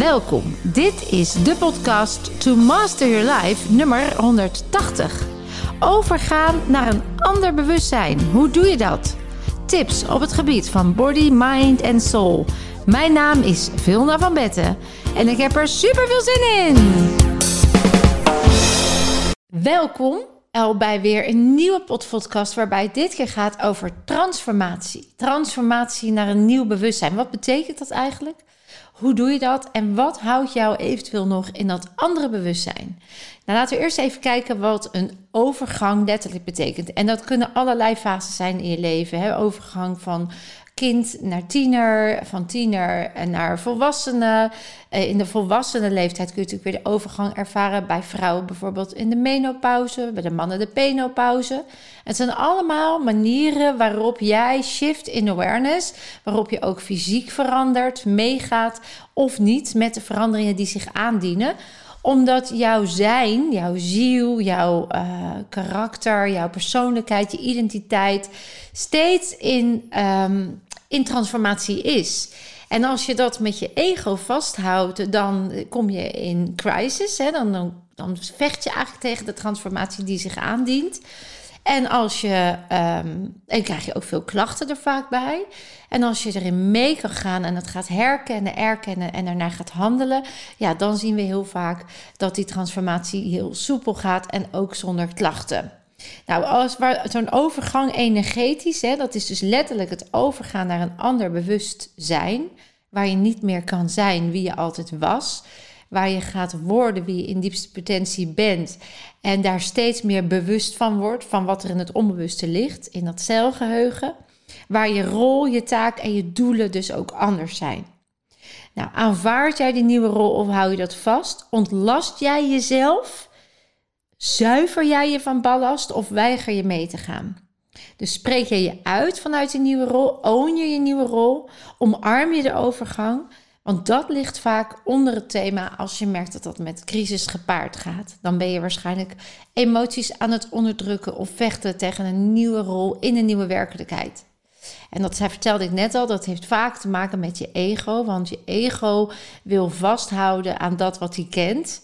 Welkom. Dit is de podcast To Master Your Life nummer 180. Overgaan naar een ander bewustzijn. Hoe doe je dat? Tips op het gebied van body, mind en soul. Mijn naam is Vilna van Betten en ik heb er super veel zin in. Welkom al bij weer een nieuwe podcast waarbij het dit keer gaat over transformatie. Transformatie naar een nieuw bewustzijn. Wat betekent dat eigenlijk? Hoe doe je dat en wat houdt jou eventueel nog in dat andere bewustzijn? Nou, laten we eerst even kijken wat een overgang letterlijk betekent. En dat kunnen allerlei fases zijn in je leven. Hè? Overgang van kind naar tiener, van tiener naar volwassene. Eh, in de volwassene leeftijd kun je natuurlijk weer de overgang ervaren bij vrouwen, bijvoorbeeld in de menopauze, bij de mannen de penopauze. Het zijn allemaal manieren waarop jij shift in awareness, waarop je ook fysiek verandert, meegaat of niet met de veranderingen die zich aandienen omdat jouw zijn, jouw ziel, jouw uh, karakter, jouw persoonlijkheid, je identiteit steeds in um, in transformatie is. En als je dat met je ego vasthoudt, dan kom je in crisis. Hè? Dan, dan, dan vecht je eigenlijk tegen de transformatie die zich aandient. En als je, um, en krijg je ook veel klachten er vaak bij. En als je erin mee kan gaan en het gaat herkennen, erkennen en daarna gaat handelen, ja, dan zien we heel vaak dat die transformatie heel soepel gaat en ook zonder klachten. Nou, als zo'n overgang energetisch, hè, dat is dus letterlijk het overgaan naar een ander bewustzijn, waar je niet meer kan zijn wie je altijd was, waar je gaat worden wie je in diepste potentie bent en daar steeds meer bewust van wordt, van wat er in het onbewuste ligt, in dat celgeheugen, waar je rol, je taak en je doelen dus ook anders zijn. Nou, aanvaard jij die nieuwe rol of hou je dat vast? Ontlast jij jezelf? Zuiver jij je van ballast of weiger je mee te gaan? Dus spreek je je uit vanuit die nieuwe rol? Own je je nieuwe rol? Omarm je de overgang? Want dat ligt vaak onder het thema als je merkt dat dat met crisis gepaard gaat. Dan ben je waarschijnlijk emoties aan het onderdrukken of vechten tegen een nieuwe rol in een nieuwe werkelijkheid. En dat vertelde ik net al, dat heeft vaak te maken met je ego. Want je ego wil vasthouden aan dat wat hij kent.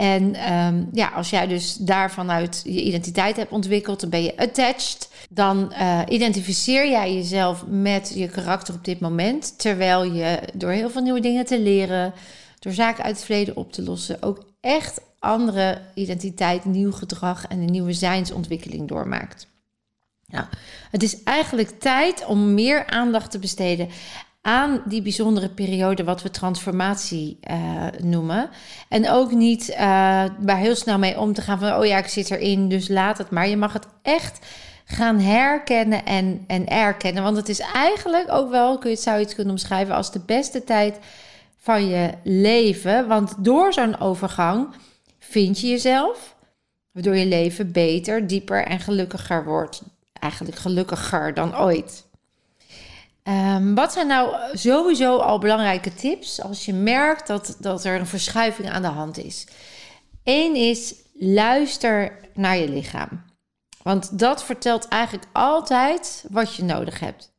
En um, ja, als jij dus daar vanuit je identiteit hebt ontwikkeld, dan ben je attached. Dan uh, identificeer jij jezelf met je karakter op dit moment. Terwijl je door heel veel nieuwe dingen te leren, door zaken uit het verleden op te lossen, ook echt andere identiteit, nieuw gedrag en een nieuwe zijnsontwikkeling doormaakt. Nou, het is eigenlijk tijd om meer aandacht te besteden aan die bijzondere periode, wat we transformatie uh, noemen. En ook niet uh, waar heel snel mee om te gaan van, oh ja, ik zit erin, dus laat het maar. Je mag het echt gaan herkennen en, en erkennen. Want het is eigenlijk ook wel, kun je het, zou je kunnen omschrijven als de beste tijd van je leven. Want door zo'n overgang vind je jezelf, waardoor je leven beter, dieper en gelukkiger wordt. Eigenlijk gelukkiger dan ooit. Um, wat zijn nou sowieso al belangrijke tips als je merkt dat, dat er een verschuiving aan de hand is? Eén is luister naar je lichaam. Want dat vertelt eigenlijk altijd wat je nodig hebt.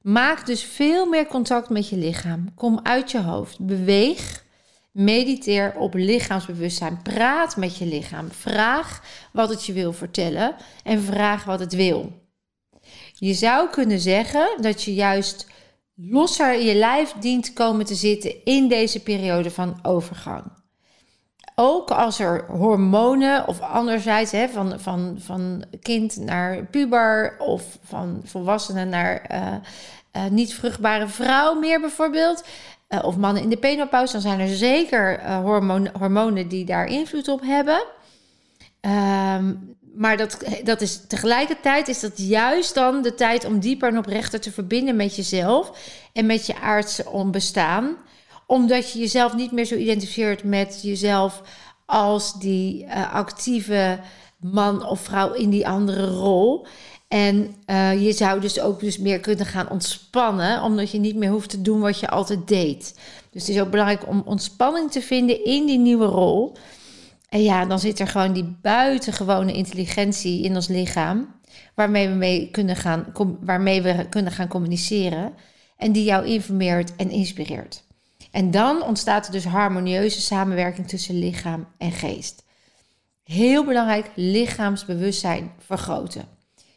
Maak dus veel meer contact met je lichaam. Kom uit je hoofd. Beweeg. Mediteer op lichaamsbewustzijn. Praat met je lichaam. Vraag wat het je wil vertellen en vraag wat het wil. Je zou kunnen zeggen dat je juist losser in je lijf dient komen te zitten in deze periode van overgang. Ook als er hormonen of anderzijds hè, van, van, van kind naar puber of van volwassenen naar uh, uh, niet vruchtbare vrouw meer bijvoorbeeld. Uh, of mannen in de penopauze, dan zijn er zeker hormonen die daar invloed op hebben. Um, maar dat, dat is tegelijkertijd is dat juist dan de tijd om dieper en oprechter te verbinden met jezelf en met je aardse onbestaan. Omdat je jezelf niet meer zo identificeert met jezelf als die uh, actieve man of vrouw in die andere rol. En uh, je zou dus ook dus meer kunnen gaan ontspannen, omdat je niet meer hoeft te doen wat je altijd deed. Dus het is ook belangrijk om ontspanning te vinden in die nieuwe rol. En ja, dan zit er gewoon die buitengewone intelligentie in ons lichaam, waarmee we, mee kunnen gaan, waarmee we kunnen gaan communiceren en die jou informeert en inspireert. En dan ontstaat er dus harmonieuze samenwerking tussen lichaam en geest. Heel belangrijk, lichaamsbewustzijn vergroten.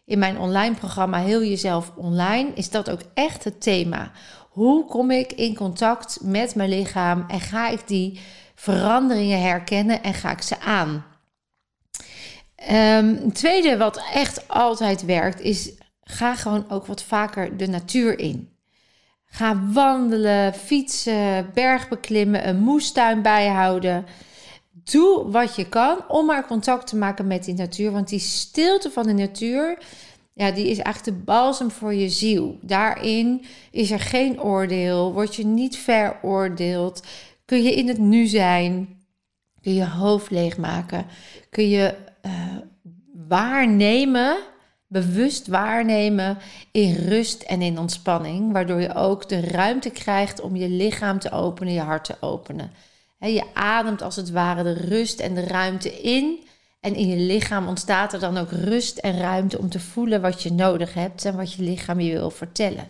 In mijn online programma Heel Jezelf Online is dat ook echt het thema. Hoe kom ik in contact met mijn lichaam en ga ik die veranderingen herkennen en ga ik ze aan? Um, tweede wat echt altijd werkt is ga gewoon ook wat vaker de natuur in. Ga wandelen, fietsen, bergbeklimmen, een moestuin bijhouden. Doe wat je kan om maar contact te maken met die natuur. Want die stilte van de natuur, ja, die is eigenlijk de balsem voor je ziel. Daarin is er geen oordeel, word je niet veroordeeld. Kun je in het nu zijn, kun je hoofd leegmaken, kun je uh, waarnemen bewust waarnemen in rust en in ontspanning, waardoor je ook de ruimte krijgt om je lichaam te openen, je hart te openen. je ademt als het ware de rust en de ruimte in. En in je lichaam ontstaat er dan ook rust en ruimte om te voelen wat je nodig hebt en wat je lichaam je wil vertellen.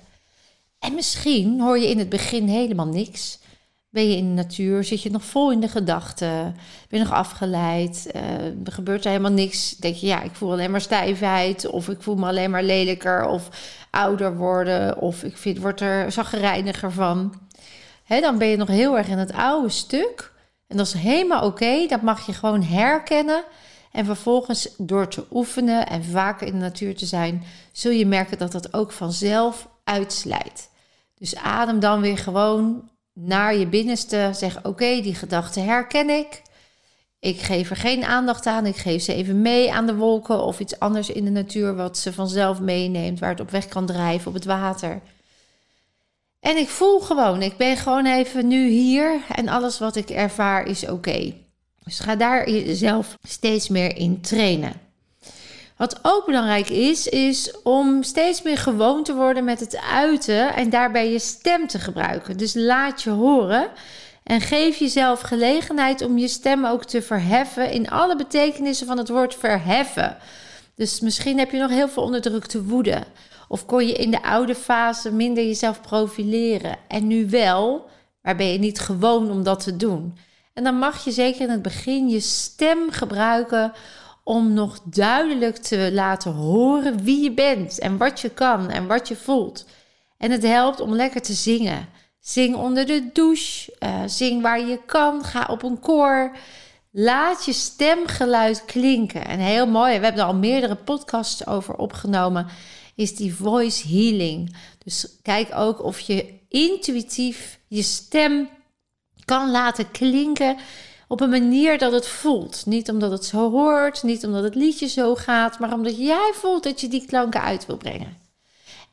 En misschien hoor je in het begin helemaal niks. Ben je in de natuur? Zit je nog vol in de gedachten? Ben je nog afgeleid? Uh, er gebeurt er helemaal niks. Denk je, ja, ik voel alleen maar stijfheid. Of ik voel me alleen maar lelijker. Of ouder worden. Of ik vind, word er zaggerijniger van. Hè, dan ben je nog heel erg in het oude stuk. En dat is helemaal oké. Dat mag je gewoon herkennen. En vervolgens door te oefenen en vaker in de natuur te zijn, zul je merken dat dat ook vanzelf uitslijt. Dus adem dan weer gewoon naar je binnenste. Zeg: Oké, die gedachte herken ik. Ik geef er geen aandacht aan. Ik geef ze even mee aan de wolken of iets anders in de natuur wat ze vanzelf meeneemt, waar het op weg kan drijven op het water. En ik voel gewoon, ik ben gewoon even nu hier en alles wat ik ervaar is oké. Dus ga daar jezelf steeds meer in trainen. Wat ook belangrijk is, is om steeds meer gewoon te worden met het uiten en daarbij je stem te gebruiken. Dus laat je horen en geef jezelf gelegenheid om je stem ook te verheffen in alle betekenissen van het woord verheffen. Dus misschien heb je nog heel veel onderdrukte woede. Of kon je in de oude fase minder jezelf profileren. En nu wel, maar ben je niet gewoon om dat te doen. En dan mag je zeker in het begin je stem gebruiken om nog duidelijk te laten horen wie je bent en wat je kan en wat je voelt. En het helpt om lekker te zingen. Zing onder de douche, uh, zing waar je kan, ga op een koor. Laat je stemgeluid klinken. En heel mooi, we hebben er al meerdere podcasts over opgenomen, is die voice healing. Dus kijk ook of je intuïtief je stem kan laten klinken op een manier dat het voelt. Niet omdat het zo hoort, niet omdat het liedje zo gaat, maar omdat jij voelt dat je die klanken uit wil brengen.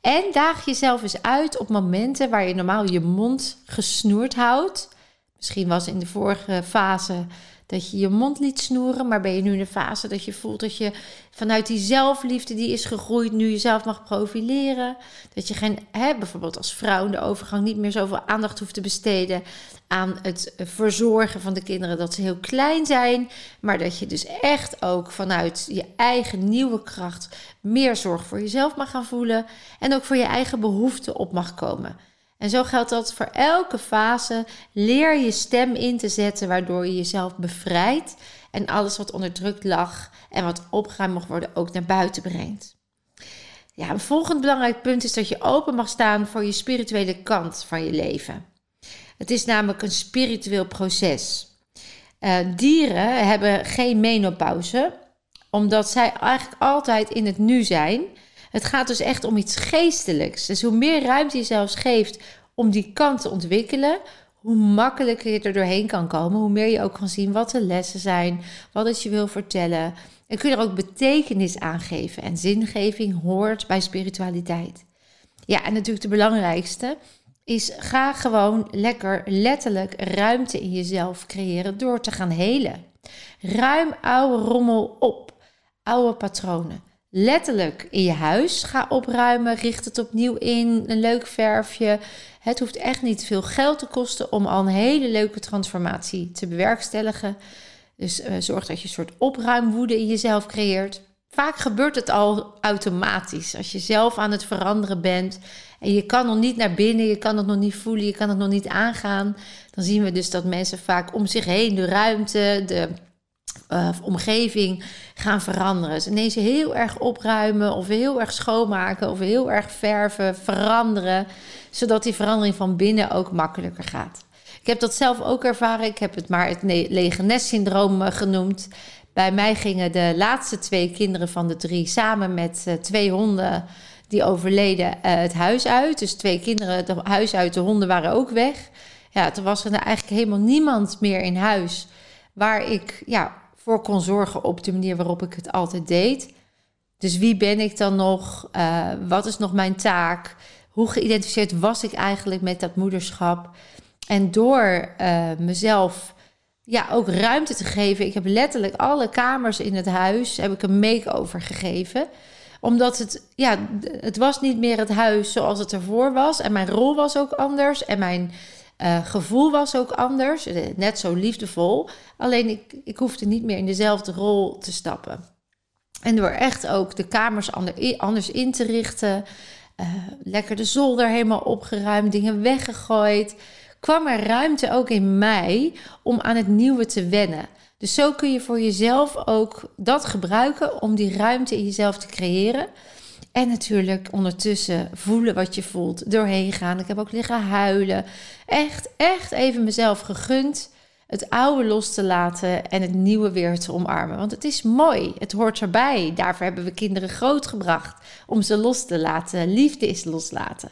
En daag jezelf eens uit op momenten waar je normaal je mond gesnoerd houdt. Misschien was in de vorige fase dat je je mond liet snoeren, maar ben je nu in de fase dat je voelt dat je vanuit die zelfliefde die is gegroeid, nu jezelf mag profileren. Dat je geen, hè, bijvoorbeeld als vrouw in de overgang niet meer zoveel aandacht hoeft te besteden aan het verzorgen van de kinderen dat ze heel klein zijn, maar dat je dus echt ook vanuit je eigen nieuwe kracht meer zorg voor jezelf mag gaan voelen en ook voor je eigen behoeften op mag komen. En zo geldt dat voor elke fase. Leer je stem in te zetten, waardoor je jezelf bevrijdt en alles wat onderdrukt lag en wat opgeruimd mag worden ook naar buiten brengt. Ja, een volgend belangrijk punt is dat je open mag staan voor je spirituele kant van je leven. Het is namelijk een spiritueel proces. Uh, dieren hebben geen menopauze, omdat zij eigenlijk altijd in het nu zijn het gaat dus echt om iets geestelijks. Dus hoe meer ruimte je zelfs geeft om die kant te ontwikkelen, hoe makkelijker je er doorheen kan komen. Hoe meer je ook kan zien wat de lessen zijn, wat het je wil vertellen. En kun je er ook betekenis aan geven. En zingeving hoort bij spiritualiteit. Ja, en natuurlijk de belangrijkste is ga gewoon lekker letterlijk ruimte in jezelf creëren door te gaan helen. Ruim oude rommel op, oude patronen letterlijk in je huis ga opruimen. Richt het opnieuw in. Een leuk verfje. Het hoeft echt niet veel geld te kosten om al een hele leuke transformatie te bewerkstelligen. Dus uh, zorg dat je een soort opruimwoede in jezelf creëert. vaak gebeurt het al automatisch. Als je zelf aan het veranderen bent en je kan nog niet naar binnen, je kan het nog niet voelen, je kan het nog niet aangaan, dan zien we dus dat mensen vaak om zich heen de ruimte, de uh, omgeving gaan veranderen. Dus ineens heel erg opruimen of heel erg schoonmaken of heel erg verven, veranderen, zodat die verandering van binnen ook makkelijker gaat. Ik heb dat zelf ook ervaren. Ik heb het maar het lege nest syndroom eh, genoemd. Bij mij gingen de laatste twee kinderen van de drie samen met uh, twee honden die overleden het huis uit. Dus twee kinderen het huis uit, de honden waren ook weg. Ja, toen was er eigenlijk helemaal niemand meer in huis waar ik ja, voor kon zorgen op de manier waarop ik het altijd deed. Dus wie ben ik dan nog? Uh, wat is nog mijn taak? Hoe geïdentificeerd was ik eigenlijk met dat moederschap? En door uh, mezelf ja, ook ruimte te geven. Ik heb letterlijk alle kamers in het huis heb ik een make-over gegeven. Omdat het, ja, het was niet meer het huis zoals het ervoor was. En mijn rol was ook anders. En mijn uh, gevoel was ook anders. Eh, net zo liefdevol. Alleen ik, ik hoefde niet meer in dezelfde rol te stappen. En door echt ook de kamers anders in te richten. Uh, lekker de zolder helemaal opgeruimd, dingen weggegooid kwam er ruimte ook in mij om aan het nieuwe te wennen. Dus zo kun je voor jezelf ook dat gebruiken om die ruimte in jezelf te creëren. En natuurlijk ondertussen voelen wat je voelt, doorheen gaan. Ik heb ook liggen huilen. Echt, echt even mezelf gegund het oude los te laten en het nieuwe weer te omarmen. Want het is mooi, het hoort erbij. Daarvoor hebben we kinderen grootgebracht om ze los te laten. Liefde is loslaten.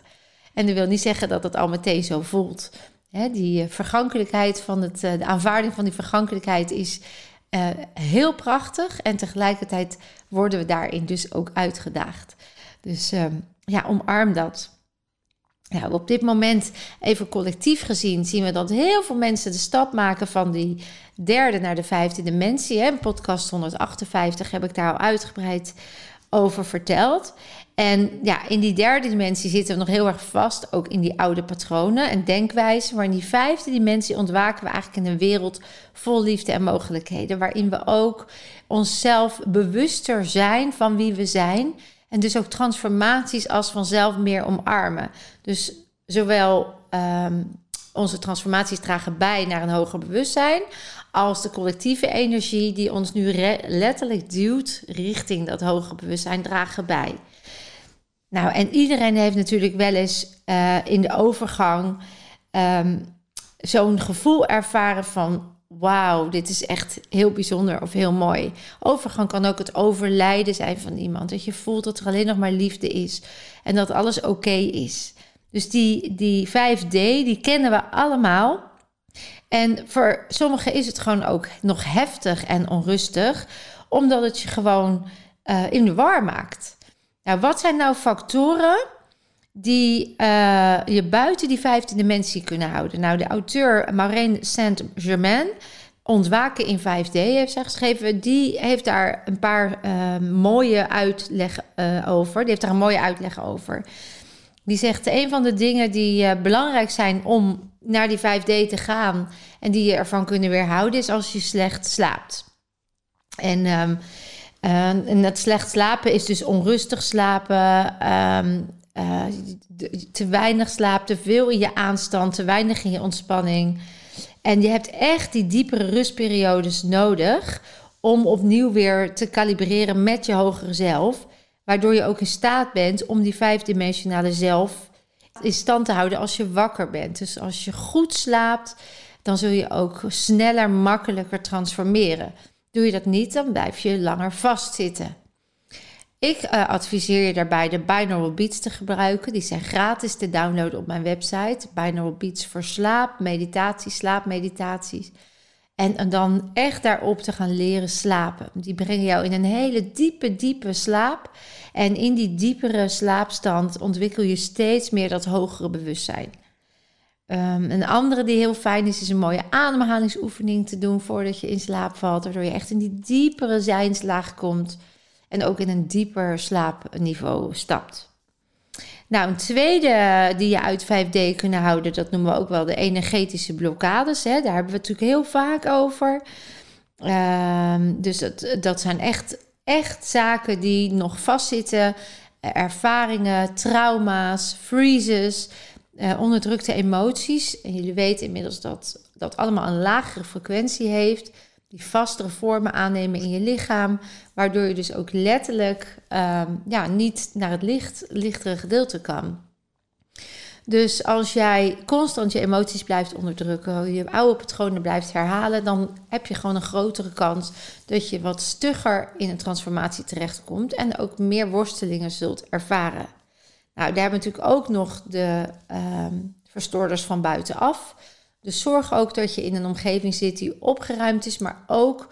En dat wil niet zeggen dat het al meteen zo voelt die eh, vergankelijkheid van het, eh, de aanvaarding van die vergankelijkheid is uh, heel prachtig. En tegelijkertijd worden we daarin dus ook uitgedaagd. Dus uh, ja, omarm dat. Ja, op dit moment, even collectief gezien, zien we dat heel veel mensen de stap maken van die derde naar de vijfde dimensie. Hè. Podcast 158 heb ik daar al uitgebreid over verteld. En ja, in die derde dimensie zitten we nog heel erg vast, ook in die oude patronen en denkwijzen. Maar in die vijfde dimensie ontwaken we eigenlijk in een wereld vol liefde en mogelijkheden. Waarin we ook onszelf bewuster zijn van wie we zijn. En dus ook transformaties als vanzelf meer omarmen. Dus zowel um, onze transformaties dragen bij naar een hoger bewustzijn, als de collectieve energie die ons nu letterlijk duwt richting dat hoger bewustzijn dragen bij. Nou, en iedereen heeft natuurlijk wel eens uh, in de overgang um, zo'n gevoel ervaren van wauw, dit is echt heel bijzonder of heel mooi. Overgang kan ook het overlijden zijn van iemand. Dat je voelt dat er alleen nog maar liefde is en dat alles oké is. Dus die, die 5D, die kennen we allemaal. En voor sommigen is het gewoon ook nog heftig en onrustig, omdat het je gewoon uh, in de war maakt. Nou, wat zijn nou factoren die uh, je buiten die vijfde dimensie kunnen houden? Nou, de auteur Maureen Saint-Germain, Ontwaken in 5D, heeft geschreven. Die heeft daar een paar uh, mooie uitleg uh, over. Die heeft daar een mooie uitleg over. Die zegt: een van de dingen die belangrijk zijn om naar die 5D te gaan en die je ervan kunnen weerhouden, is als je slecht slaapt. En um, dat slecht slapen is dus onrustig slapen, ehm, eh, te weinig slaap, te veel in je aanstand, te weinig in je ontspanning. En je hebt echt die diepere rustperiodes nodig om opnieuw weer te kalibreren met je hogere zelf. Waardoor je ook in staat bent om die vijfdimensionale zelf in stand te houden als je wakker bent. Dus als je goed slaapt, dan zul je ook sneller, makkelijker transformeren. Doe je dat niet, dan blijf je langer vastzitten. Ik uh, adviseer je daarbij de Binaural Beats te gebruiken. Die zijn gratis te downloaden op mijn website. Binaural Beats voor slaap, meditatie, slaapmeditaties. En, dan echt daarop te gaan leren slapen. Die brengen jou in een hele diepe, diepe slaap. En in die diepere slaapstand ontwikkel je steeds meer dat hogere bewustzijn. Um, een andere die heel fijn is, is een mooie ademhalingsoefening te doen voordat je in slaap valt. Waardoor je echt in die diepere zijnslaag komt en ook in een dieper slaapniveau stapt. Nou, een tweede die je uit 5D kunnen houden, dat noemen we ook wel de energetische blokkades. Hè? Daar hebben we het natuurlijk heel vaak over. Um, dus dat, dat zijn echt echt zaken die nog vastzitten, ervaringen, trauma's, freezes, eh, onderdrukte emoties. En jullie weten inmiddels dat dat allemaal een lagere frequentie heeft, die vastere vormen aannemen in je lichaam, waardoor je dus ook letterlijk ehm, ja, niet naar het licht, lichtere gedeelte kan. Dus als jij constant je emoties blijft onderdrukken, je oude patronen blijft herhalen, dan heb je gewoon een grotere kans dat je wat stugger in een transformatie terechtkomt en ook meer worstelingen zult ervaren. Nou, daar hebben we natuurlijk ook nog de uh, verstoorders van buitenaf. Dus zorg ook dat je in een omgeving zit die opgeruimd is, maar ook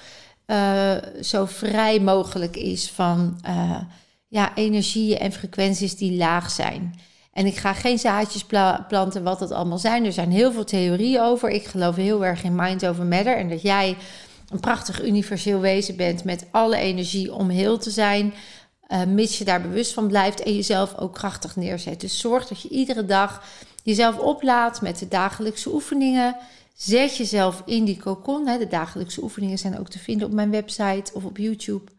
uh, zo vrij mogelijk is van uh, ja, energieën en frequenties die laag zijn. En ik ga geen zaadjes planten wat dat allemaal zijn. Er zijn heel veel theorieën over. Ik geloof heel erg in mind over matter. En dat jij een prachtig universeel wezen bent met alle energie om heel te zijn. Uh, mits je daar bewust van blijft en jezelf ook krachtig neerzet. Dus zorg dat je iedere dag jezelf oplaadt met de dagelijkse oefeningen. Zet jezelf in die cocon. De dagelijkse oefeningen zijn ook te vinden op mijn website of op YouTube.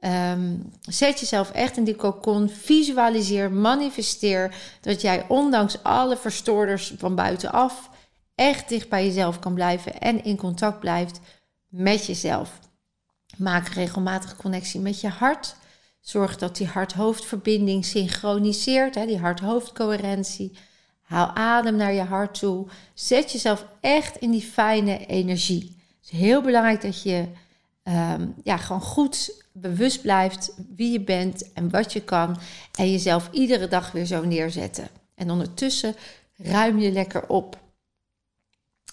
Um, zet jezelf echt in die cocon. Visualiseer, manifesteer dat jij ondanks alle verstoorders van buitenaf echt dicht bij jezelf kan blijven en in contact blijft met jezelf. Maak regelmatig connectie met je hart. Zorg dat die hart-hoofdverbinding synchroniseert, hè, die hart-hoofdcoherentie. Haal adem naar je hart toe. Zet jezelf echt in die fijne energie. Het is heel belangrijk dat je um, ja, gewoon goed bewust blijft wie je bent en wat je kan. En jezelf iedere dag weer zo neerzetten. En ondertussen ruim je lekker op.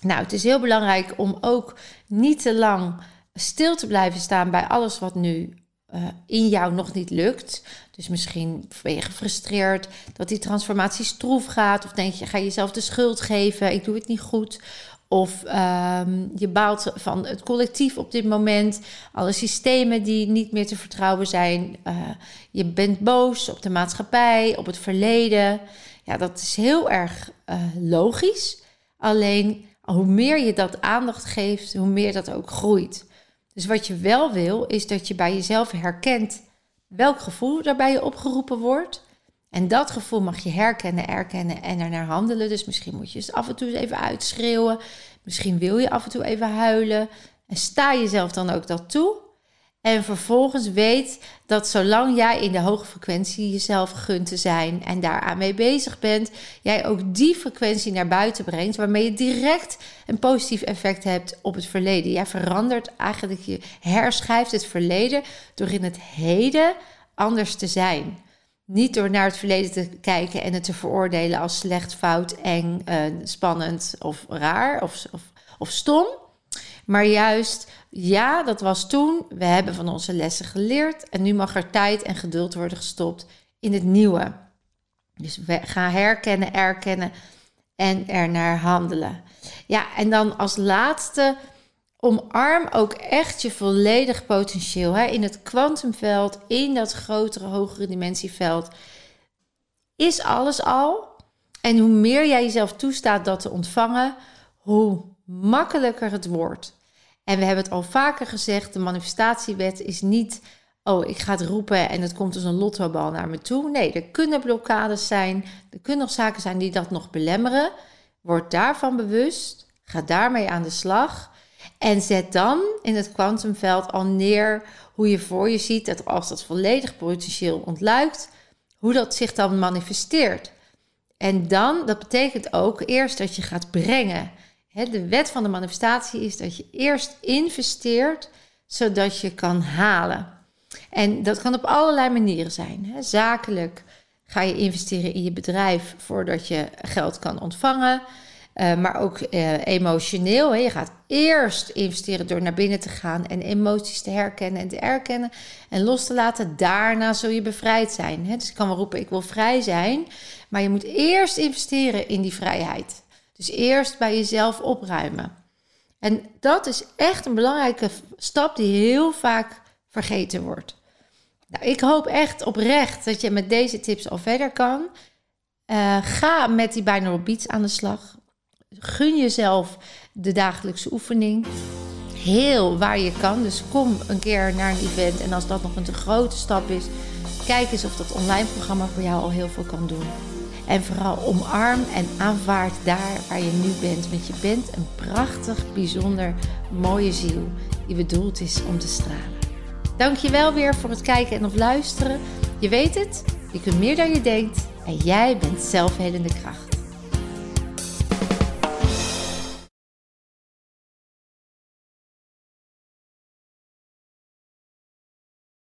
Nou, het is heel belangrijk om ook niet te lang stil te blijven staan bij alles wat nu uh, in jou nog niet lukt. Dus misschien ben je gefrustreerd dat die transformatie stroef gaat. Of denk je, ga je jezelf de schuld geven, ik doe het niet goed. Of um, je baalt van het collectief op dit moment. Alle systemen die niet meer te vertrouwen zijn. Uh, je bent boos op de maatschappij, op het verleden. Ja, dat is heel erg uh, logisch. Alleen hoe meer je dat aandacht geeft, hoe meer dat ook groeit. Dus wat je wel wil, is dat je bij jezelf herkent welk gevoel daarbij je opgeroepen wordt. En dat gevoel mag je herkennen, erkennen en ernaar handelen. Dus misschien moet je het af en toe even uitschreeuwen. Misschien wil je af en toe even huilen. En sta jezelf dan ook dat toe. En vervolgens weet dat zolang jij in de hoge frequentie jezelf gunt te zijn en daaraan mee bezig bent, jij ook die frequentie naar buiten brengt, waarmee je direct een positief effect hebt op het verleden. Jij verandert eigenlijk, je herschrijft het verleden door in het heden anders te zijn. Niet door naar het verleden te kijken en het te veroordelen als slecht, fout, eng, uh, spannend of raar of, of, of stom. Maar juist, ja, dat was toen. We hebben van onze lessen geleerd. En nu mag er tijd en geduld worden gestopt in het nieuwe. Dus we gaan herkennen, erkennen en er naar handelen. Ja, en dan als laatste omarm ook echt je volledig potentieel. Hè? In het kwantumveld, in dat grotere, hogere dimensieveld, is alles al. En hoe meer jij jezelf toestaat dat te ontvangen, hoe makkelijker het wordt. En we hebben het al vaker gezegd, de manifestatiewet is niet, oh, ik ga het roepen en het komt als een lottobal naar me toe. Nee, er kunnen blokkades zijn, er kunnen nog zaken zijn die dat nog belemmeren. Word daarvan bewust, ga daarmee aan de slag en zet dan in het kwantumveld al neer hoe je voor je ziet dat als dat volledig potentieel ontluikt, hoe dat zich dan manifesteert. En dan, dat betekent ook eerst dat je gaat brengen. De wet van de manifestatie is dat je eerst investeert zodat je kan halen. En dat kan op allerlei manieren zijn. Zakelijk ga je investeren in je bedrijf voordat je geld kan ontvangen. Uh, maar ook uh, emotioneel. Je gaat eerst investeren door naar binnen te gaan en emoties te herkennen en te erkennen en los te laten. Daarna zul je bevrijd zijn. Dus ik kan wel roepen, ik wil vrij zijn. Maar je moet eerst investeren in die vrijheid. Dus eerst bij jezelf opruimen. En dat is echt een belangrijke stap die heel vaak vergeten wordt. Nou, ik hoop echt oprecht dat je met deze tips al verder kan. Uh, ga met die binaural beats aan de slag gun jezelf de dagelijkse oefening. heel waar je kan. Dus kom een keer naar een event. En als dat nog een te grote stap is, kijk eens of dat online programma voor jou al heel veel kan doen. En vooral omarm en aanvaard daar waar je nu bent. Want je bent een prachtig, bijzonder, mooie ziel die bedoeld is om te stralen. Dankjewel weer voor het kijken en of luisteren. Je weet het, je kunt meer dan je denkt en jij bent zelfhelende kracht.